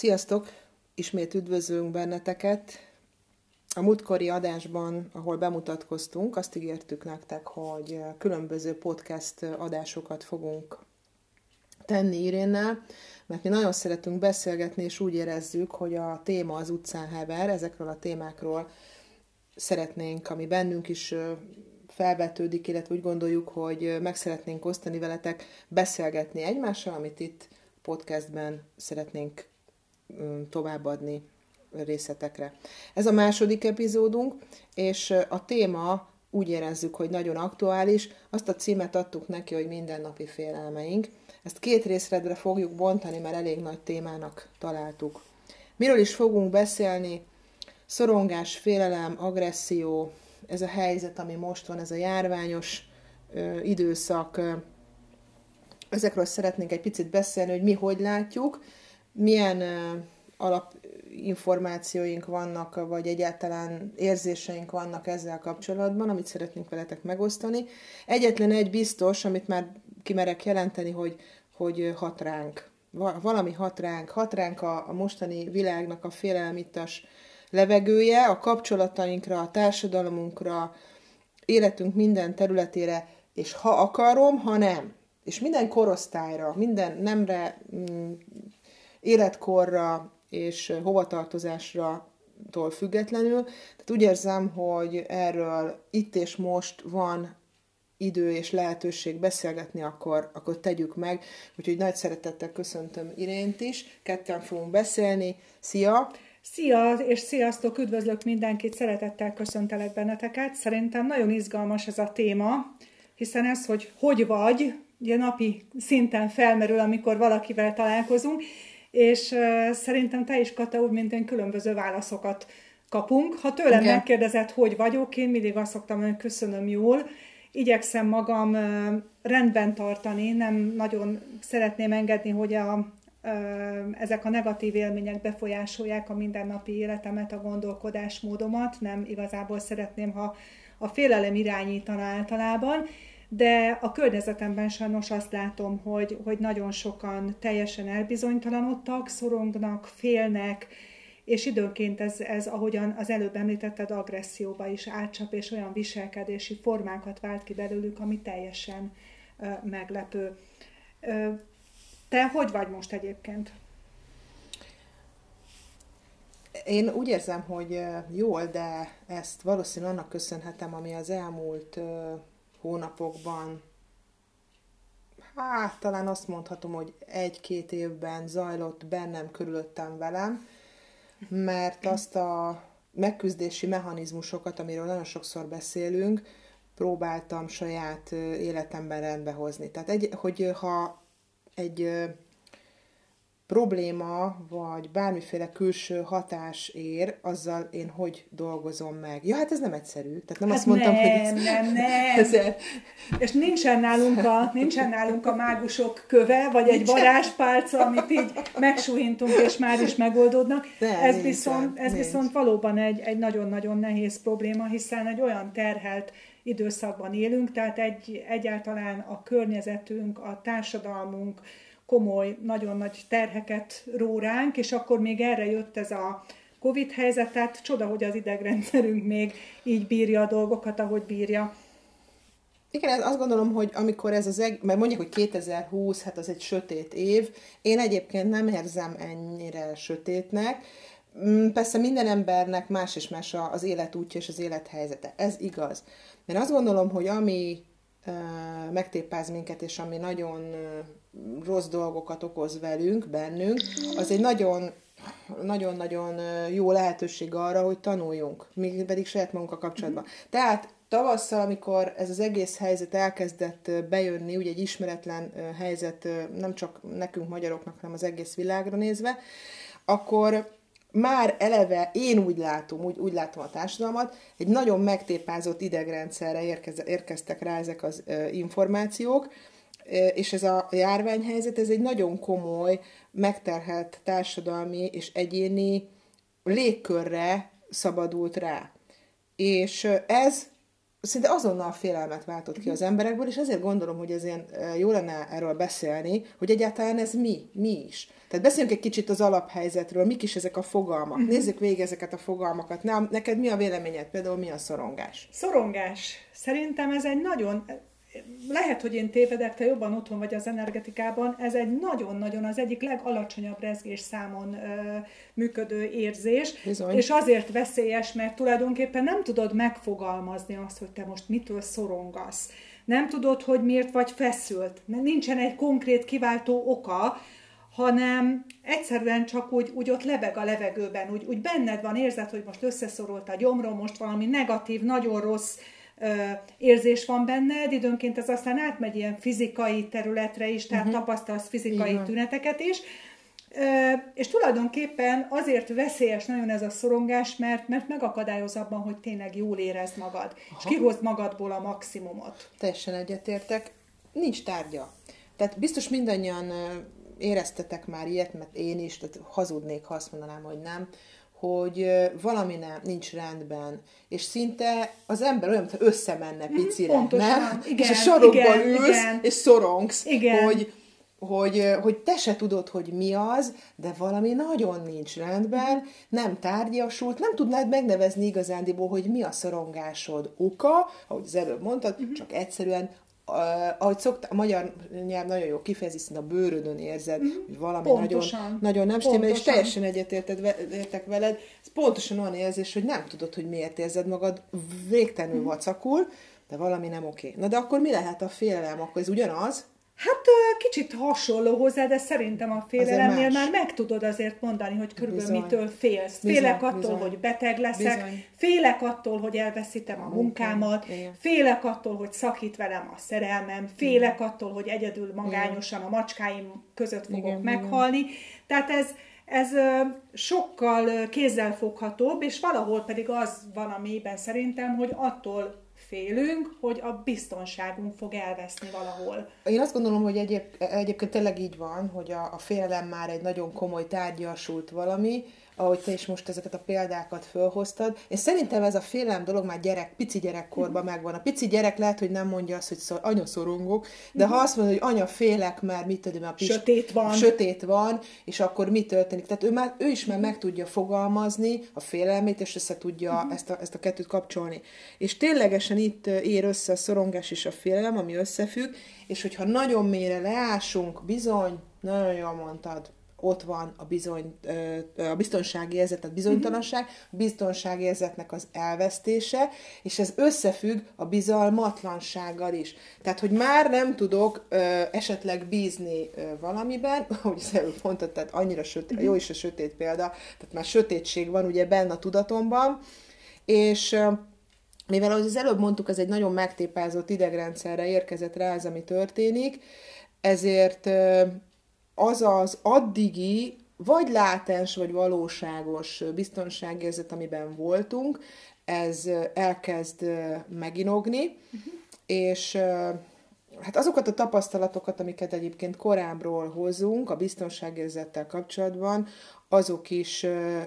Sziasztok! Ismét üdvözlünk benneteket. A múltkori adásban, ahol bemutatkoztunk, azt ígértük nektek, hogy különböző podcast adásokat fogunk tenni Irénnel, mert mi nagyon szeretünk beszélgetni, és úgy érezzük, hogy a téma az utcán hever, ezekről a témákról szeretnénk, ami bennünk is felvetődik, illetve úgy gondoljuk, hogy meg szeretnénk osztani veletek, beszélgetni egymással, amit itt podcastben szeretnénk továbbadni részletekre. Ez a második epizódunk, és a téma úgy érezzük, hogy nagyon aktuális. Azt a címet adtuk neki, hogy mindennapi félelmeink. Ezt két részredre fogjuk bontani, mert elég nagy témának találtuk. Miről is fogunk beszélni? Szorongás, félelem, agresszió, ez a helyzet, ami most van, ez a járványos ö, időszak, ö, ezekről szeretnénk egy picit beszélni, hogy mi hogy látjuk, milyen alapinformációink vannak, vagy egyáltalán érzéseink vannak ezzel kapcsolatban, amit szeretnénk veletek megosztani. Egyetlen egy biztos, amit már kimerek jelenteni, hogy, hogy hat ránk. Valami hat ránk. Hat ránk a, a mostani világnak a félelmitas levegője, a kapcsolatainkra, a társadalmunkra, életünk minden területére, és ha akarom, ha nem. És minden korosztályra, minden nemre, mm, életkorra, és hovatartozásra tól függetlenül. Tehát úgy érzem, hogy erről itt és most van idő és lehetőség beszélgetni, akkor, akkor tegyük meg. Úgyhogy nagy szeretettel köszöntöm Irént is. Ketten fogunk beszélni. Szia! Szia, és sziasztok, üdvözlök mindenkit, szeretettel köszöntelek benneteket. Szerintem nagyon izgalmas ez a téma, hiszen ez, hogy hogy vagy, ugye napi szinten felmerül, amikor valakivel találkozunk, és szerintem te is, Kata, úgy, mint én különböző válaszokat kapunk. Ha tőlem okay. megkérdezed, hogy vagyok, én mindig azt szoktam, hogy köszönöm jól, igyekszem magam rendben tartani, nem nagyon szeretném engedni, hogy a, ezek a negatív élmények befolyásolják a mindennapi életemet, a gondolkodásmódomat, nem igazából szeretném, ha a félelem irányítana általában, de a környezetemben sajnos azt látom, hogy, hogy nagyon sokan teljesen elbizonytalanodtak, szorongnak, félnek, és időnként ez, ez, ahogyan az előbb említetted, agresszióba is átcsap, és olyan viselkedési formákat vált ki belőlük, ami teljesen uh, meglepő. Uh, te hogy vagy most egyébként? Én úgy érzem, hogy jól, de ezt valószínűleg annak köszönhetem, ami az elmúlt hónapokban, hát talán azt mondhatom, hogy egy-két évben zajlott bennem, körülöttem velem, mert azt a megküzdési mechanizmusokat, amiről nagyon sokszor beszélünk, próbáltam saját életemben rendbehozni. Tehát, egy, hogy ha egy probléma, vagy bármiféle külső hatás ér, azzal én hogy dolgozom meg. Ja, hát ez nem egyszerű. Tehát nem hát azt mondtam, nem, hogy ez... nem, nem. Ezért... És nincsen nálunk, a, nincsen nálunk a mágusok köve, vagy egy varázspálca, amit így megsúhintunk, és már is megoldódnak. De, ez nincsen, viszont, ez nincs. viszont valóban egy, egy nagyon-nagyon nehéz probléma, hiszen egy olyan terhelt időszakban élünk, tehát egy, egyáltalán a környezetünk, a társadalmunk, komoly, nagyon nagy terheket ró ránk, és akkor még erre jött ez a Covid helyzet, tehát csoda, hogy az idegrendszerünk még így bírja a dolgokat, ahogy bírja. Igen, azt gondolom, hogy amikor ez az, eg- mert mondjuk, hogy 2020, hát az egy sötét év, én egyébként nem érzem ennyire sötétnek, mm, Persze minden embernek más és más az életútja és az élethelyzete. Ez igaz. Mert azt gondolom, hogy ami megtépáz minket, és ami nagyon rossz dolgokat okoz velünk, bennünk, az egy nagyon nagyon-nagyon jó lehetőség arra, hogy tanuljunk, még pedig saját magunkkal kapcsolatban. Tehát tavasszal, amikor ez az egész helyzet elkezdett bejönni, ugye egy ismeretlen helyzet nem csak nekünk magyaroknak, hanem az egész világra nézve, akkor már eleve én úgy látom, úgy, úgy látom a társadalmat, egy nagyon megtépázott idegrendszerre érkez, érkeztek rá ezek az információk, és ez a járványhelyzet, ez egy nagyon komoly, megterhelt társadalmi és egyéni légkörre szabadult rá. És ez szinte azonnal félelmet váltott ki az emberekből, és ezért gondolom, hogy ez ilyen jó lenne erről beszélni, hogy egyáltalán ez mi, mi is. Tehát beszéljünk egy kicsit az alaphelyzetről, mik is ezek a fogalmak. Uh-huh. Nézzük végig ezeket a fogalmakat. Ne, neked mi a véleményed? Például mi a szorongás? Szorongás. Szerintem ez egy nagyon, lehet, hogy én tévedek, te jobban otthon vagy az energetikában, ez egy nagyon-nagyon az egyik legalacsonyabb rezgés számon ö, működő érzés, Bizony. és azért veszélyes, mert tulajdonképpen nem tudod megfogalmazni azt, hogy te most mitől szorongasz. Nem tudod, hogy miért vagy feszült. Nincsen egy konkrét kiváltó oka, hanem egyszerűen csak úgy, úgy ott lebeg a levegőben, úgy, úgy benned van, érzed, hogy most összeszorult a gyomrom, most valami negatív, nagyon rossz érzés van benned, időnként ez aztán átmegy ilyen fizikai területre is, tehát uh-huh. tapasztalsz fizikai Igen. tüneteket is, és tulajdonképpen azért veszélyes nagyon ez a szorongás, mert, mert megakadályoz abban, hogy tényleg jól érezd magad, Aha. és kihozd magadból a maximumot. Teljesen egyetértek. Nincs tárgya. Tehát biztos mindannyian éreztetek már ilyet, mert én is, tehát hazudnék, ha azt mondanám, hogy nem, hogy valami nem, nincs rendben, és szinte az ember olyan, mintha összemenne mhm, picire, Pontosan. nem? Igen, és a sarokban igen, ülsz, igen. és szorongsz, igen. hogy hogy, hogy te se tudod, hogy mi az, de valami nagyon nincs rendben, nem tárgyasult, nem tudnád megnevezni igazándiból, hogy mi a szorongásod oka, ahogy az előbb mondtad, uh-huh. csak egyszerűen ahogy szokta, a magyar nyelv nagyon jó kifejezi, szinte a bőrödön érzed, mm-hmm. hogy valami pontosan, nagyon, nagyon nem stimmel, és teljesen egyetértek veled. Ez pontosan olyan érzés, hogy nem tudod, hogy miért érzed magad végtelenül mm-hmm. vacakul, de valami nem oké. Na de akkor mi lehet a félelem? Akkor ez ugyanaz? Hát kicsit hasonló hozzá, de szerintem a félelemnél már meg tudod azért mondani, hogy körülbelül bizony. mitől félsz. Bizony, félek attól, bizony. hogy beteg leszek, bizony. félek attól, hogy elveszítem a, a munkámat, Igen. félek attól, hogy szakít velem a szerelmem, félek Igen. attól, hogy egyedül magányosan a macskáim között fogok Igen, meghalni. Igen. Tehát ez, ez sokkal kézzelfoghatóbb, és valahol pedig az van a mélyben szerintem, hogy attól félünk, hogy a biztonságunk fog elveszni valahol. Én azt gondolom, hogy egyéb, egyébként tényleg így van, hogy a, a félelem már egy nagyon komoly tárgyasult valami, ahogy te is most ezeket a példákat fölhoztad. És szerintem ez a félelem dolog már gyerek, pici gyerekkorban megvan. A pici gyerek lehet, hogy nem mondja azt, hogy szor, anya szorongok, de ha azt mondja, hogy anya félek, mert mit tudom, a pis, sötét van. sötét van, és akkor mi történik. Tehát ő, már, ő is már meg tudja fogalmazni a félelmét, és össze tudja uh-huh. ezt, a, ezt a kettőt kapcsolni. És ténylegesen itt ér össze a szorongás és a félelem, ami összefügg, és hogyha nagyon mélyre leásunk, bizony, nagyon jól mondtad, ott van a, bizony, a biztonsági érzet, a bizonytalanság, a biztonsági érzetnek az elvesztése, és ez összefügg a bizalmatlansággal is. Tehát, hogy már nem tudok esetleg bízni valamiben, ahogy az előbb mondtad, tehát annyira sötét, jó is a sötét példa, tehát már sötétség van ugye benne a tudatomban, és mivel ahogy az előbb mondtuk, ez egy nagyon megtépázott idegrendszerre érkezett rá az, ami történik, ezért az az addigi, vagy látens, vagy valóságos biztonságérzet, amiben voltunk, ez elkezd meginogni, uh-huh. és hát azokat a tapasztalatokat, amiket egyébként korábbról hozunk a biztonságérzettel kapcsolatban, azok is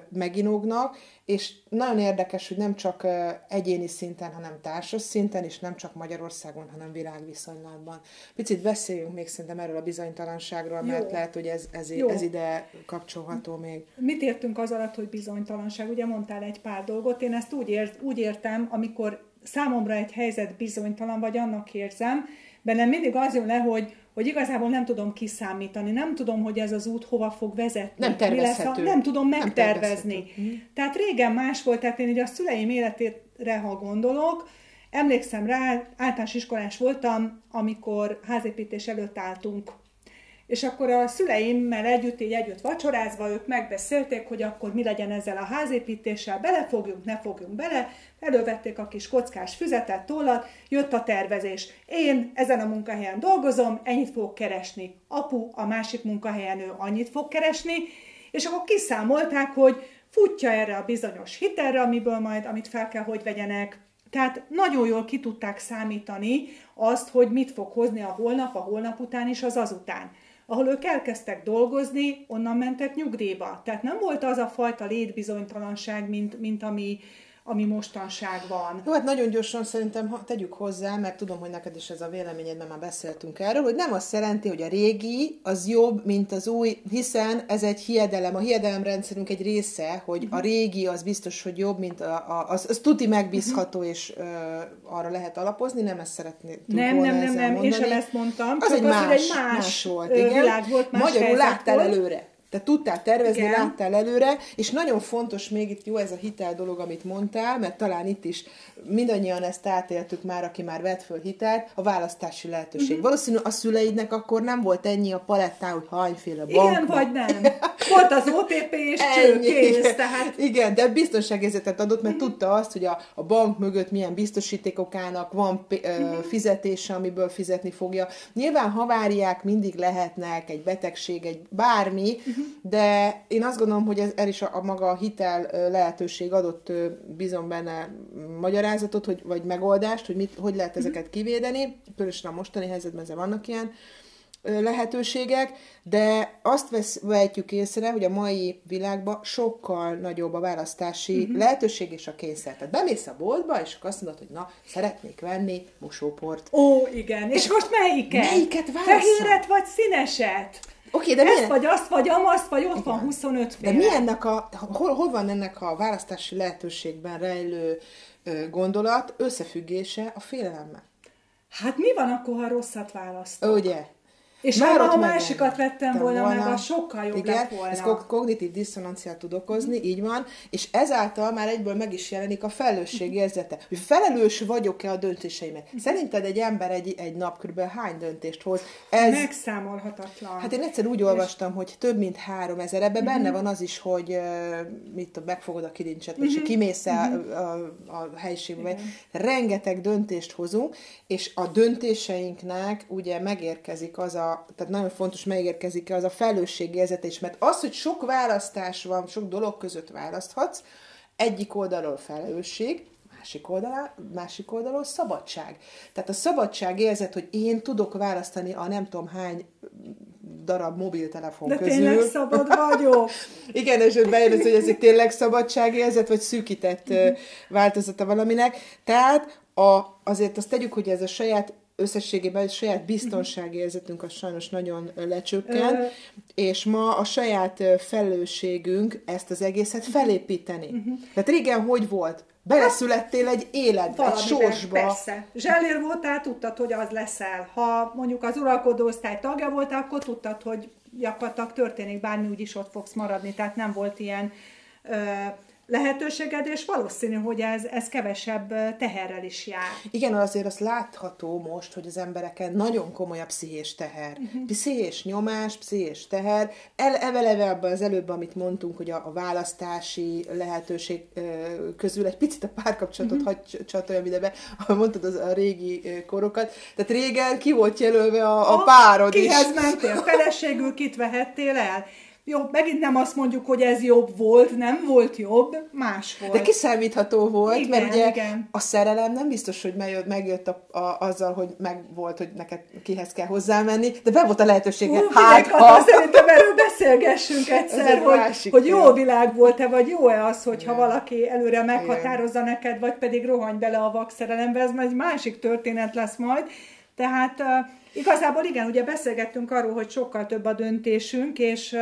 meginognak, és nagyon érdekes, hogy nem csak egyéni szinten, hanem társas szinten, és nem csak Magyarországon, hanem világviszonylatban. Picit beszéljünk még szerintem erről a bizonytalanságról, Jó. mert lehet, hogy ez, ez, ez ide kapcsolható még. Mit értünk az alatt, hogy bizonytalanság? Ugye mondtál egy pár dolgot, én ezt úgy, ért, úgy értem, amikor számomra egy helyzet bizonytalan, vagy annak érzem, bennem mindig az jön le, hogy hogy igazából nem tudom kiszámítani, nem tudom, hogy ez az út hova fog vezetni. Nem tervezhető. Lesz, nem tudom megtervezni. Nem mhm. tehát régen más volt, tehát én ugye a szüleim életére, ha gondolok, emlékszem rá, általános iskolás voltam, amikor házépítés előtt álltunk és akkor a szüleimmel együtt, így együtt vacsorázva, ők megbeszélték, hogy akkor mi legyen ezzel a házépítéssel, belefogjunk, ne fogjunk bele, elővették a kis kockás füzetet, tollat, jött a tervezés. Én ezen a munkahelyen dolgozom, ennyit fogok keresni. Apu a másik munkahelyen ő annyit fog keresni, és akkor kiszámolták, hogy futja erre a bizonyos hitelre, amiből majd, amit fel kell, hogy vegyenek. Tehát nagyon jól ki tudták számítani azt, hogy mit fog hozni a holnap, a holnap után és az azután ahol ők elkezdtek dolgozni, onnan mentek nyugdíjba. Tehát nem volt az a fajta létbizonytalanság, mint, mint ami, ami mostanság van. Jó, hát nagyon gyorsan szerintem ha, tegyük hozzá, mert tudom, hogy neked is ez a véleményed, mert már beszéltünk erről, hogy nem azt jelenti, hogy a régi az jobb, mint az új, hiszen ez egy hiedelem, a hiedelemrendszerünk egy része, hogy uh-huh. a régi az biztos, hogy jobb, mint a, a az, az tuti megbízható, uh-huh. és ö, arra lehet alapozni, nem ezt szeretnék Nem, nem, nem, nem, én sem ezt mondtam, az, egy, az más, egy más, más volt, igen. világ volt, más Magyarul láttál előre te tudtál tervezni, Igen. láttál előre, és nagyon fontos még itt jó ez a hitel dolog, amit mondtál, mert talán itt is mindannyian ezt átéltük már, aki már vett föl hitelt, a választási lehetőség. Uh-huh. Valószínű a szüleidnek akkor nem volt ennyi a palettá, hogy hányféle bank. Igen, vagy nem. Volt az OTP és csőkész, tehát... Igen, de biztonságérzetet adott, mert uh-huh. tudta azt, hogy a, a bank mögött milyen biztosítékok állnak, van uh-huh. fizetése, amiből fizetni fogja. Nyilván haváriák mindig lehetnek, egy betegség, egy bármi, uh-huh de én azt gondolom, hogy ez el is a, a maga a hitel lehetőség adott bizony benne magyarázatot, hogy, vagy megoldást, hogy mit, hogy lehet ezeket kivédeni, különösen a mostani helyzetben ezzel vannak ilyen lehetőségek, de azt vesz, vehetjük észre, hogy a mai világban sokkal nagyobb a választási uh-huh. lehetőség és a kényszer. Tehát bemész a boltba, és akkor azt mondod, hogy na, szeretnék venni mosóport. Ó, igen. És most melyiket? Melyiket válaszol? Fehéret vagy színeset? Oké, de milyen... Ezt vagy azt, vagy amazt, vagy ott van 25 féle. De mi ennek a, hol, hol van ennek a választási lehetőségben rejlő gondolat összefüggése a félelemmel? Hát mi van akkor, ha rosszat választok? Ugye? És Már ha a másikat vettem volna, volna, meg, az sokkal jobb igen, lett volna. ez kognitív diszonanciát tud okozni, így van, és ezáltal már egyből meg is jelenik a felelősségérzete, hogy felelős vagyok-e a döntéseimet. Szerinted egy ember egy, egy nap kb. hány döntést hoz? Ez... Megszámolhatatlan. Hát én egyszer úgy olvastam, hogy több mint három ezer, ebben uh-huh. benne van az is, hogy mit tudom, megfogod a kilincset, vagy uh-huh. kimész uh-huh. a, a, a helyiségbe. Rengeteg döntést hozunk, és a döntéseinknek ugye megérkezik az a tehát nagyon fontos, megérkezik az a felelősségérzet is, mert az, hogy sok választás van, sok dolog között választhatsz, egyik oldalról felelősség, másik oldalon, másik oldalon szabadság. Tehát a szabadság érzet, hogy én tudok választani a nem tudom hány darab mobiltelefon De közül. tényleg szabad vagyok. Igen, és bejön hogy ez egy tényleg szabadságérzet, vagy szűkített változata valaminek. Tehát a, azért azt tegyük, hogy ez a saját összességében saját biztonságérzetünk az sajnos nagyon lecsökkent, uh, és ma a saját felelősségünk ezt az egészet felépíteni. Uh-huh. Tehát régen hogy volt? Beleszülettél egy életbe, egy sorsba. Persze. Zsellér voltál, tudtad, hogy az leszel. Ha mondjuk az uralkodó osztály tagja voltál, akkor tudtad, hogy gyakorlatilag történik bármi, úgyis ott fogsz maradni. Tehát nem volt ilyen uh, lehetőséged, és valószínű, hogy ez, ez kevesebb teherrel is jár. Igen, azért az látható most, hogy az embereken nagyon komoly a pszichés teher. Uh-huh. Pszichés nyomás, pszichés teher. El, eveleve abban az előbb, amit mondtunk, hogy a, a választási lehetőség közül egy picit a párkapcsolatot uh-huh. hagy csatoljam ide be, mondtad az, a régi korokat. Tehát régen ki volt jelölve a, a, a párod kihez is. mentél? Feleségül kit vehettél el? Jó, megint nem azt mondjuk, hogy ez jobb volt, nem volt jobb, más volt. De kiszámítható volt, igen, mert ugye igen. a szerelem nem biztos, hogy megjött, megjött a, a, azzal, hogy meg volt, hogy neked kihez kell hozzámenni, de be volt a lehetősége. Hú, hát, ha... Szerintem erről beszélgessünk egyszer, hogy, hogy jó világ volt-e, vagy jó-e az, hogyha igen. valaki előre meghatározza igen. neked, vagy pedig rohanj bele a vakszerelembe, ez egy másik történet lesz majd. Tehát Igazából igen, ugye beszélgettünk arról, hogy sokkal több a döntésünk, és,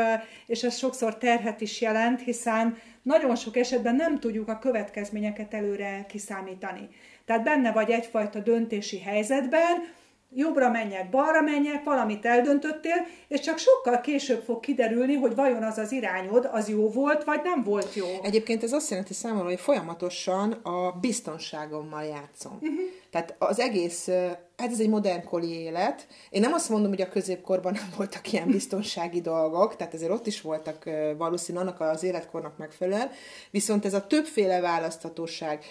és ez sokszor terhet is jelent, hiszen nagyon sok esetben nem tudjuk a következményeket előre kiszámítani. Tehát benne vagy egyfajta döntési helyzetben, jobbra menjek, balra menjek, valamit eldöntöttél, és csak sokkal később fog kiderülni, hogy vajon az az irányod, az jó volt, vagy nem volt jó. Egyébként ez azt jelenti számomra, hogy folyamatosan a biztonságommal játszom. Uh-huh. Tehát az egész, hát ez egy modernkori élet. Én nem azt mondom, hogy a középkorban nem voltak ilyen biztonsági dolgok, tehát ezért ott is voltak valószínűleg annak az életkornak megfelelően, viszont ez a többféle választhatóság,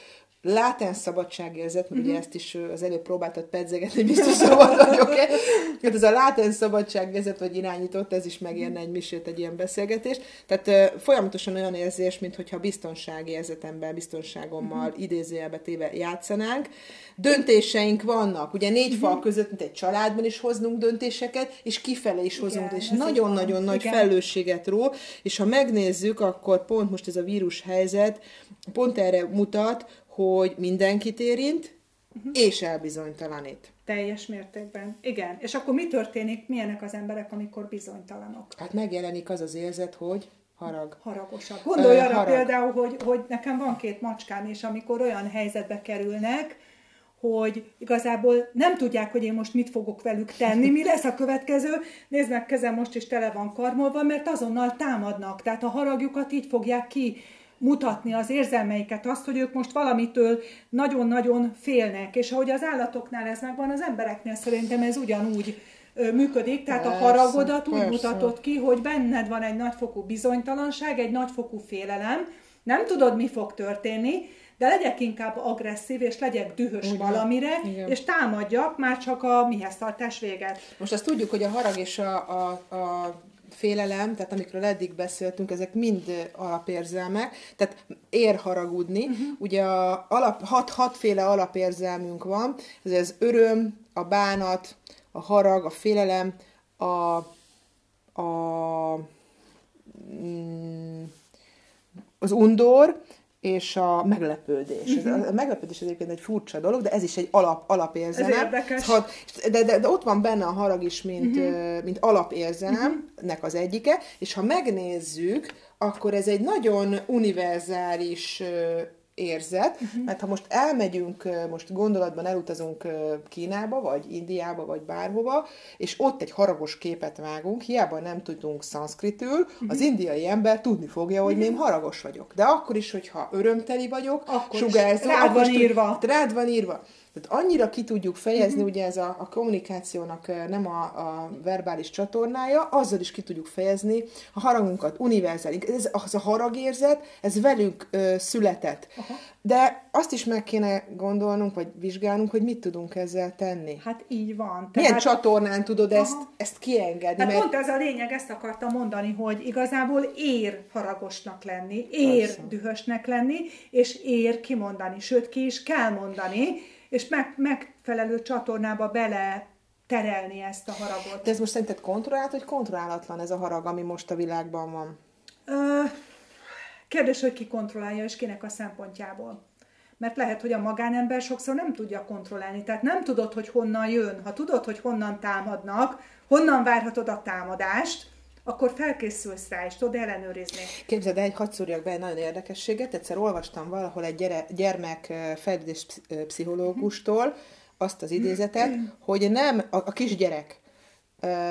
látens szabadságérzet, mert uh-huh. ugye ezt is az előbb próbáltad pedzegetni, biztos szabad vagyok-e. Hát ez a látens szabadságérzet, vagy irányított, ez is megérne egy misét, egy ilyen beszélgetést. Tehát uh, folyamatosan olyan érzés, mintha biztonságérzetemben, biztonságommal uh-huh. idézőjelbe téve játszanánk. Döntéseink vannak, ugye négy uh-huh. fal között, mint egy családban is hoznunk döntéseket, és kifele is hozunk, Igen, és nagyon-nagyon nagy Igen. felelősséget ró, és ha megnézzük, akkor pont most ez a vírus helyzet pont erre mutat, hogy mindenkit érint, uh-huh. és elbizonytalanít. Teljes mértékben. Igen. És akkor mi történik, milyenek az emberek, amikor bizonytalanok? Hát megjelenik az az érzet, hogy harag. Haragosak. Gondolj arra harag. például, hogy, hogy nekem van két macskám, és amikor olyan helyzetbe kerülnek, hogy igazából nem tudják, hogy én most mit fogok velük tenni, mi lesz a következő. Nézd meg, kezem most is tele van karmolva, mert azonnal támadnak. Tehát a haragjukat így fogják ki mutatni az érzelmeiket, azt, hogy ők most valamitől nagyon-nagyon félnek, és ahogy az állatoknál ez megvan, az embereknél szerintem ez ugyanúgy működik, tehát persze, a haragodat úgy persze. mutatod ki, hogy benned van egy nagyfokú bizonytalanság, egy nagyfokú félelem, nem tudod, mi fog történni, de legyek inkább agresszív, és legyek dühös Igen. valamire, Igen. és támadjak már csak a mihez tartás véget. Most azt tudjuk, hogy a harag és a, a, a félelem, tehát amikről eddig beszéltünk, ezek mind alapérzelmek, tehát ér haragudni. Uh-huh. Ugye a alap, hat, hatféle alapérzelmünk van, ez az öröm, a bánat, a harag, a félelem, a, a mm, az undor, és a meglepődés. Uh-huh. A meglepődés egyébként egy furcsa dolog, de ez is egy alap, alapérzelem. Ez érdekes. Szóval, de, de, de ott van benne a harag is, mint, uh-huh. mint alapérzelemnek az egyike, és ha megnézzük, akkor ez egy nagyon univerzális érzet, uh-huh. mert ha most elmegyünk, most gondolatban elutazunk Kínába, vagy Indiába, vagy bárhova, és ott egy haragos képet vágunk, hiába nem tudunk szanszkritül, uh-huh. az indiai ember tudni fogja, hogy uh-huh. én haragos vagyok. De akkor is, hogyha örömteli vagyok, akkor sugárzó, rád van írva. Rád van írva. Tehát annyira ki tudjuk fejezni, uh-huh. ugye ez a, a kommunikációnak nem a, a verbális csatornája, azzal is ki tudjuk fejezni a haragunkat, univerzális. Ez, az a haragérzet, ez velünk ö, született. Uh-huh. De azt is meg kéne gondolnunk, vagy vizsgálnunk, hogy mit tudunk ezzel tenni. Hát így van. Tehát... Milyen csatornán tudod ezt, ezt kiengedni? Hát mert... pont ez a lényeg, ezt akartam mondani, hogy igazából ér haragosnak lenni, ér Persze. dühösnek lenni, és ér kimondani, sőt ki is kell mondani, és meg, megfelelő csatornába bele terelni ezt a haragot. De ez most szerinted kontrollált, vagy kontrollálatlan ez a harag, ami most a világban van? Ö, kérdés, hogy ki kontrollálja, és kinek a szempontjából. Mert lehet, hogy a magánember sokszor nem tudja kontrollálni. Tehát nem tudod, hogy honnan jön. Ha tudod, hogy honnan támadnak, honnan várhatod a támadást, akkor felkészülsz rá, és tudod ellenőrizni. Képzeld el, hadd szúrjak be egy nagyon érdekességet. Egyszer olvastam valahol egy gyere, gyermek fejlődés pszichológustól azt az idézetet, hogy nem a, a kisgyerek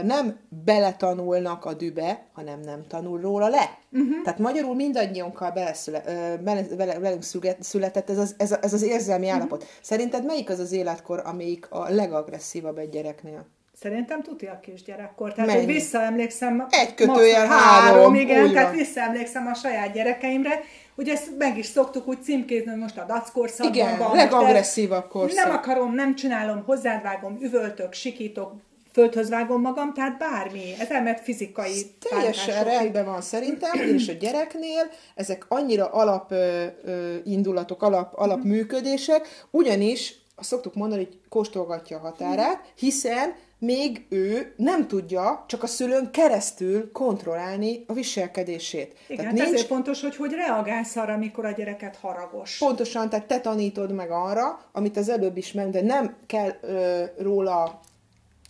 nem beletanulnak a dübe, hanem nem tanul róla le. Uh-huh. Tehát magyarul mindannyiunkkal beleszüle, bele, bele, velünk született ez az, ez, ez az érzelmi uh-huh. állapot. Szerinted melyik az az életkor, amelyik a legagresszívabb egy gyereknél? Szerintem tuti a kisgyerekkor. Tehát, Mennyi? hogy visszaemlékszem... Egy kötőjel három. három igen, tehát visszaemlékszem a saját gyerekeimre, hogy ezt meg is szoktuk úgy címkézni, hogy most a dackorszakban igen, van. legagresszívabb korszak. Nem akarom, nem csinálom, hozzávágom, üvöltök, sikítok, földhöz vágom magam, tehát bármi. Ez elmert fizikai Teljesen rendben van szerintem, és a gyereknél ezek annyira alap ö, ö, indulatok, alap, alap működések, ugyanis azt szoktuk mondani, hogy kóstolgatja a határát, hiszen még ő nem tudja csak a szülőn keresztül kontrollálni a viselkedését. Igen, tehát nincs... ezért fontos, hogy hogy reagálsz arra, amikor a gyereket haragos. Pontosan, tehát te tanítod meg arra, amit az előbb is ment, de nem kell ö, róla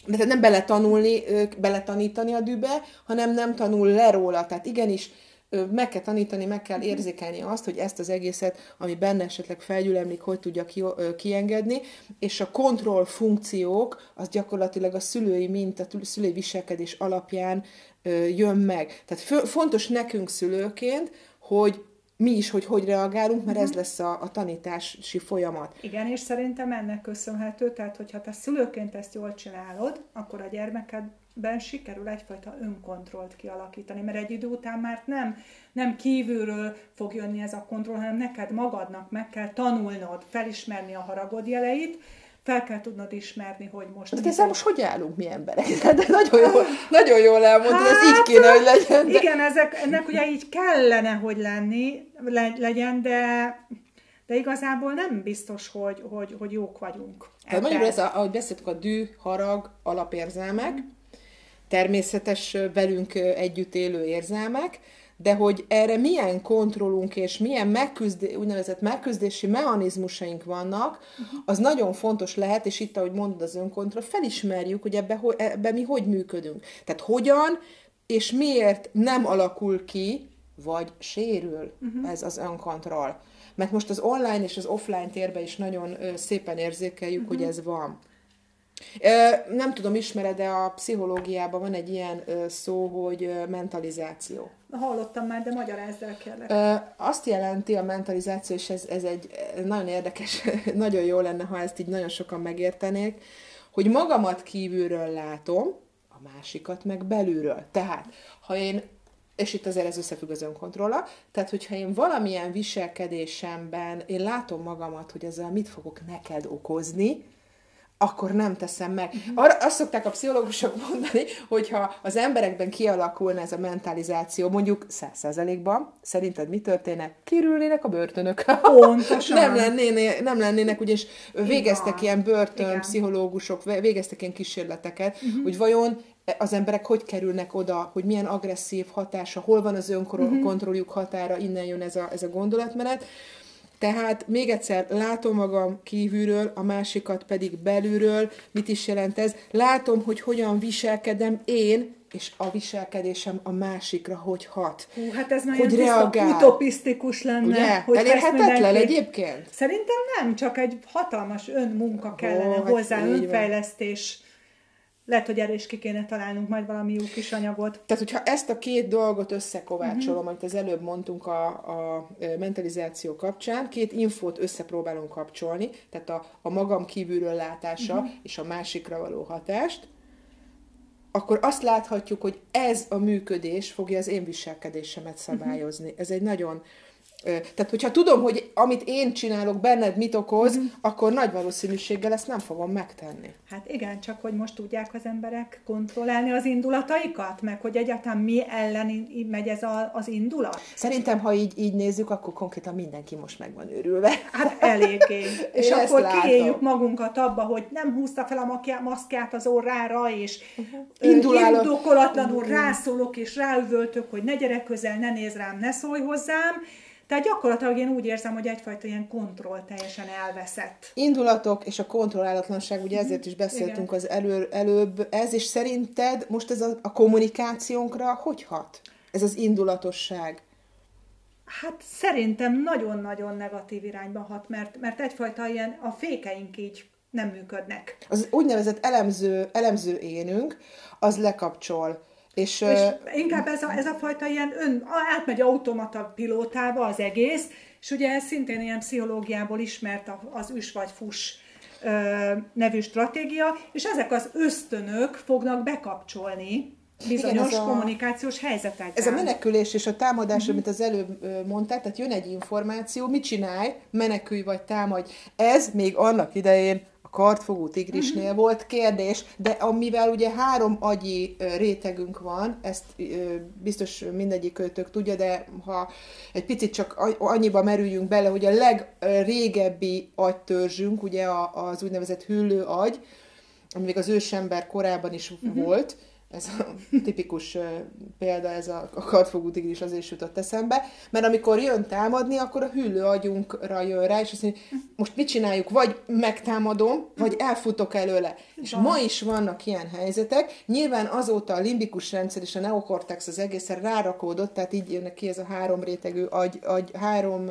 de nem beletanulni, beletanítani a dűbe, hanem nem tanul le róla. Tehát igenis meg kell tanítani, meg kell érzékelni azt, hogy ezt az egészet, ami benne esetleg felgyülemlik, hogy tudja ki, kiengedni, és a kontroll funkciók, az gyakorlatilag a szülői minta, a szülői viselkedés alapján jön meg. Tehát fontos nekünk szülőként, hogy mi is, hogy hogy reagálunk, mert ez lesz a, a tanítási folyamat. Igen, és szerintem ennek köszönhető, tehát hogyha te szülőként ezt jól csinálod, akkor a gyermeked ben sikerül egyfajta önkontrollt kialakítani, mert egy idő után már nem, nem kívülről fog jönni ez a kontroll, hanem neked magadnak meg kell tanulnod, felismerni a haragod jeleit, fel kell tudnod ismerni, hogy most... Hát ezzel most hogy állunk mi emberek? De nagyon jól, nagyon jól elmondtad, hát, ez így kéne, hogy legyen. De... Igen, ezek, ennek ugye így kellene, hogy lenni, le, legyen, de de igazából nem biztos, hogy, hogy, hogy jók vagyunk. Tehát mondjuk ez, a, ahogy beszéltük, a dű, harag, alapérzelmek, természetes velünk együtt élő érzelmek, de hogy erre milyen kontrollunk és milyen megküzdé, úgynevezett megküzdési mechanizmusaink vannak, az nagyon fontos lehet, és itt, ahogy mondod az önkontroll, felismerjük, hogy ebbe, ebbe mi hogy működünk. Tehát hogyan és miért nem alakul ki, vagy sérül uh-huh. ez az önkontroll. Mert most az online és az offline térben is nagyon szépen érzékeljük, uh-huh. hogy ez van. Nem tudom, ismered, de a pszichológiában van egy ilyen szó, hogy mentalizáció. Hallottam már, de magyarázz el kérlek. Azt jelenti a mentalizáció, és ez, ez egy nagyon érdekes, nagyon jó lenne, ha ezt így nagyon sokan megértenék, hogy magamat kívülről látom, a másikat meg belülről. Tehát, ha én és itt azért ez összefügg az önkontrolla, tehát hogyha én valamilyen viselkedésemben én látom magamat, hogy ezzel mit fogok neked okozni, akkor nem teszem meg. Uh-huh. Arra azt szokták a pszichológusok mondani, hogyha az emberekben kialakulna ez a mentalizáció, mondjuk száz százalékban, szerinted mi történne? Kirülnének a börtönök. Pontosan. nem, lennének, nem lennének, ugyanis végeztek Igen. ilyen börtön pszichológusok, végeztek ilyen kísérleteket, uh-huh. hogy vajon az emberek hogy kerülnek oda, hogy milyen agresszív hatása, hol van az mhm. határa, innen jön ez a, ez a gondolatmenet. Tehát még egyszer, látom magam kívülről, a másikat pedig belülről. Mit is jelent ez? Látom, hogy hogyan viselkedem én, és a viselkedésem a másikra hogy hat. Hú, hát ez nagyon hogy reagál. utopisztikus lenne. Ugye? Hogy Elérhetetlen egyébként? Szerintem nem, csak egy hatalmas önmunka kellene hozzá, hát önfejlesztés. Van lehet, hogy erre is ki kéne találnunk majd valami jó kis anyagot. Tehát, hogyha ezt a két dolgot összekovácsolom, uh-huh. amit az előbb mondtunk a, a mentalizáció kapcsán, két infót összepróbálunk kapcsolni, tehát a, a magam kívülről látása uh-huh. és a másikra való hatást, akkor azt láthatjuk, hogy ez a működés fogja az én viselkedésemet szabályozni. Uh-huh. Ez egy nagyon tehát, hogyha tudom, hogy amit én csinálok, benned mit okoz, mm-hmm. akkor nagy valószínűséggel ezt nem fogom megtenni. Hát igen, csak hogy most tudják az emberek kontrollálni az indulataikat, meg hogy egyáltalán mi ellen megy ez a, az indulat. Szerintem, ha így, így nézzük, akkor konkrétan mindenki most meg van őrülve. Hát eléggé. és akkor kiéljük magunkat abba, hogy nem húzta fel a maszkját az orrára, és uh-huh. indokolatlanul uh-huh. rászólok, és ráüvöltök, hogy ne gyere közel, ne néz rám, ne szólj hozzám, tehát gyakorlatilag én úgy érzem, hogy egyfajta ilyen kontroll teljesen elveszett. Indulatok és a kontrollálatlanság, ugye ezért is beszéltünk Igen. az elő, előbb, ez, és szerinted most ez a, a kommunikációnkra hogy hat? Ez az indulatosság? Hát szerintem nagyon-nagyon negatív irányba hat, mert, mert egyfajta ilyen a fékeink így nem működnek. Az úgynevezett elemző, elemző énünk, az lekapcsol és, és inkább ez a, ez a fajta ilyen ön, átmegy automata pilótába az egész, és ugye ez szintén ilyen pszichológiából ismert az üs vagy fuss nevű stratégia, és ezek az ösztönök fognak bekapcsolni bizonyos Igen, a, kommunikációs helyzetekben. Ez a menekülés és a támadás, uh-huh. amit az előbb mondtál, tehát jön egy információ, mit csinálj, menekülj vagy támadj. Ez még annak idején a kartfogó tigrisnél uh-huh. volt kérdés, de amivel ugye három agyi rétegünk van, ezt biztos mindegyik kötök tudja, de ha egy picit csak annyiba merüljünk bele, hogy a legrégebbi agytörzsünk, ugye az úgynevezett hüllő agy, ami még az ősember korában is uh-huh. volt, ez a tipikus példa, ez a, a kartfogú tigris azért jutott eszembe, mert amikor jön támadni, akkor a hüllő agyunkra jön rá, és azt mondja, most mit csináljuk, vagy megtámadom, vagy elfutok előle. És ma is vannak ilyen helyzetek, nyilván azóta a limbikus rendszer és a neokortex az egészen rárakódott, tehát így jönnek ki ez a három rétegű agy, agy három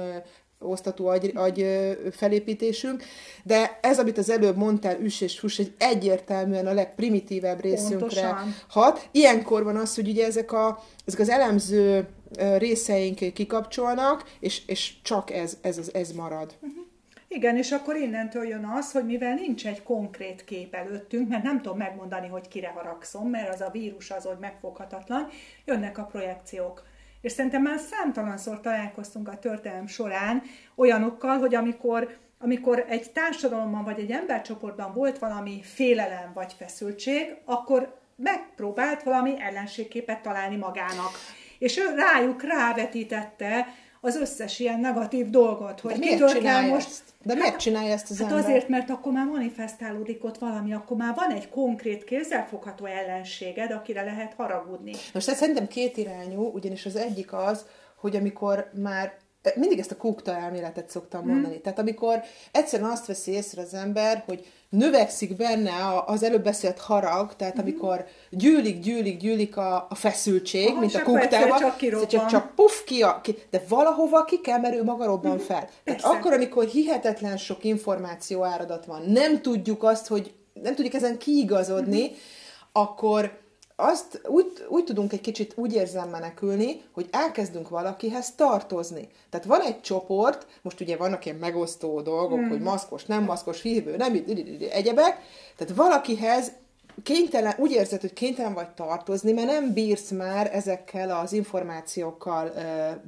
osztatú agy, agy felépítésünk, de ez, amit az előbb mondtál, üs és fuss, egy egyértelműen a legprimitívebb részünkre Pontosan. hat. Ilyenkor van az, hogy ugye ezek, a, ezek az elemző részeink kikapcsolnak, és, és csak ez, ez, ez marad. Uh-huh. Igen, és akkor innentől jön az, hogy mivel nincs egy konkrét kép előttünk, mert nem tudom megmondani, hogy kire haragszom, mert az a vírus az, hogy megfoghatatlan, jönnek a projekciók. És szerintem már számtalanszor találkoztunk a történelem során olyanokkal, hogy amikor, amikor egy társadalomban vagy egy embercsoportban volt valami félelem vagy feszültség, akkor megpróbált valami ellenségképet találni magának. És ő rájuk rávetítette az összes ilyen negatív dolgot, hogy De miért csinálja most... Ezt? De miért hát, csinálja ezt az hát ember? azért, mert akkor már manifestálódik ott valami, akkor már van egy konkrét kézzelfogható ellenséged, akire lehet haragudni. Most ez szerintem két irányú, ugyanis az egyik az, hogy amikor már mindig ezt a kukta elméletet szoktam hmm. mondani. Tehát amikor egyszerűen azt veszi észre az ember, hogy növekszik benne az előbb beszélt harag, tehát mm-hmm. amikor gyűlik, gyűlik, gyűlik a, a feszültség, Aha, mint a kuktában, csak, csak, csak puff ki, a, ki, de valahova ki kell, mert ő maga robban mm-hmm. fel. Tehát akkor, amikor hihetetlen sok információ áradat van, nem tudjuk azt, hogy nem tudjuk ezen kiigazodni, mm-hmm. akkor azt úgy, úgy tudunk egy kicsit úgy érzem menekülni, hogy elkezdünk valakihez tartozni. Tehát van egy csoport, most ugye vannak ilyen megosztó dolgok, hmm. hogy maszkos, nem maszkos, hívő, nem egyebek, tehát valakihez kénytelen, úgy érzed, hogy kénytelen vagy tartozni, mert nem bírsz már ezekkel az információkkal ö,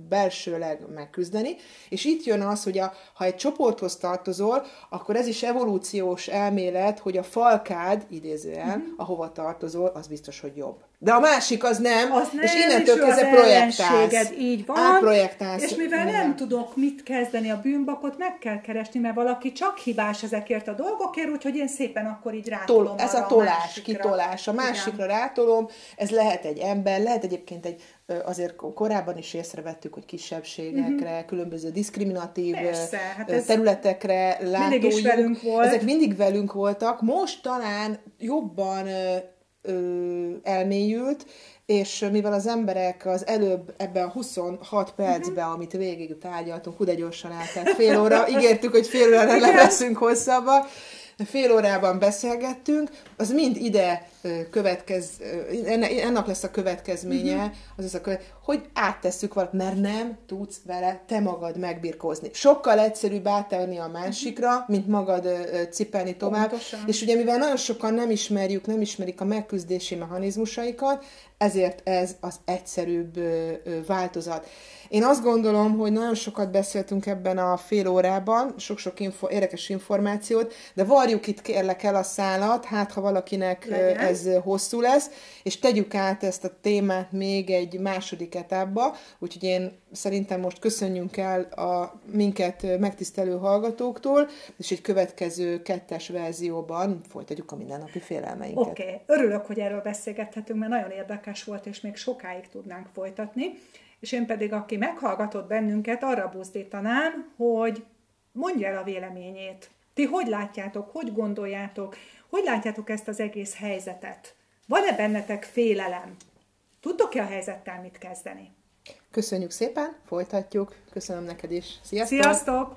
belsőleg megküzdeni, és itt jön az, hogy a, ha egy csoporthoz tartozol, akkor ez is evolúciós elmélet, hogy a falkád, idézően, mm-hmm. ahova tartozol, az biztos, hogy jobb. De a másik az nem, az és nem, innentől kezdve projektálsz. Így van, Átprojektálsz. És mivel nem, nem tudok mit kezdeni a bűnbakot, meg kell keresni, mert valaki csak hibás ezekért a dolgokért, úgyhogy én szépen akkor így rátolom Tol, Ez a tolás, a kitolás. A másikra Igen. rátolom, ez lehet egy ember, lehet egyébként egy azért korábban is észrevettük, hogy kisebbségekre, uh-huh. különböző diszkriminatív Persze, hát területekre látójuk. Mindig is velünk volt. Ezek mindig velünk voltak. Most talán jobban ö, elmélyült, és mivel az emberek az előbb ebben a 26 percben, uh-huh. amit végig tárgyaltunk, hú de gyorsan eltelt fél óra, ígértük, hogy fél órára leveszünk hosszabba, fél órában beszélgettünk, az mind ide következ, ennek lesz a következménye, uh-huh. az a követ, hogy áttesszük valamit, mert nem tudsz vele te magad megbirkózni. Sokkal egyszerűbb áttenni a másikra, uh-huh. mint magad cipelni tovább. Pontosan. És ugye mivel nagyon sokan nem ismerjük, nem ismerik a megküzdési mechanizmusaikat, ezért ez az egyszerűbb változat. Én azt gondolom, hogy nagyon sokat beszéltünk ebben a fél órában, sok-sok info, érdekes információt, de varjuk itt kérlek el a szálat, hát ha valakinek Legyen. ez hosszú lesz, és tegyük át ezt a témát még egy második etapba, úgyhogy én szerintem most köszönjünk el a minket megtisztelő hallgatóktól, és egy következő kettes verzióban folytatjuk a mindennapi félelmeinket. Oké, okay. örülök, hogy erről beszélgethetünk, mert nagyon érdekes volt, és még sokáig tudnánk folytatni és én pedig, aki meghallgatott bennünket, arra buzdítanám, hogy mondja el a véleményét. Ti hogy látjátok, hogy gondoljátok, hogy látjátok ezt az egész helyzetet? Van-e bennetek félelem? Tudtok-e a helyzettel mit kezdeni? Köszönjük szépen, folytatjuk. Köszönöm neked is. Sziasztok! Sziasztok!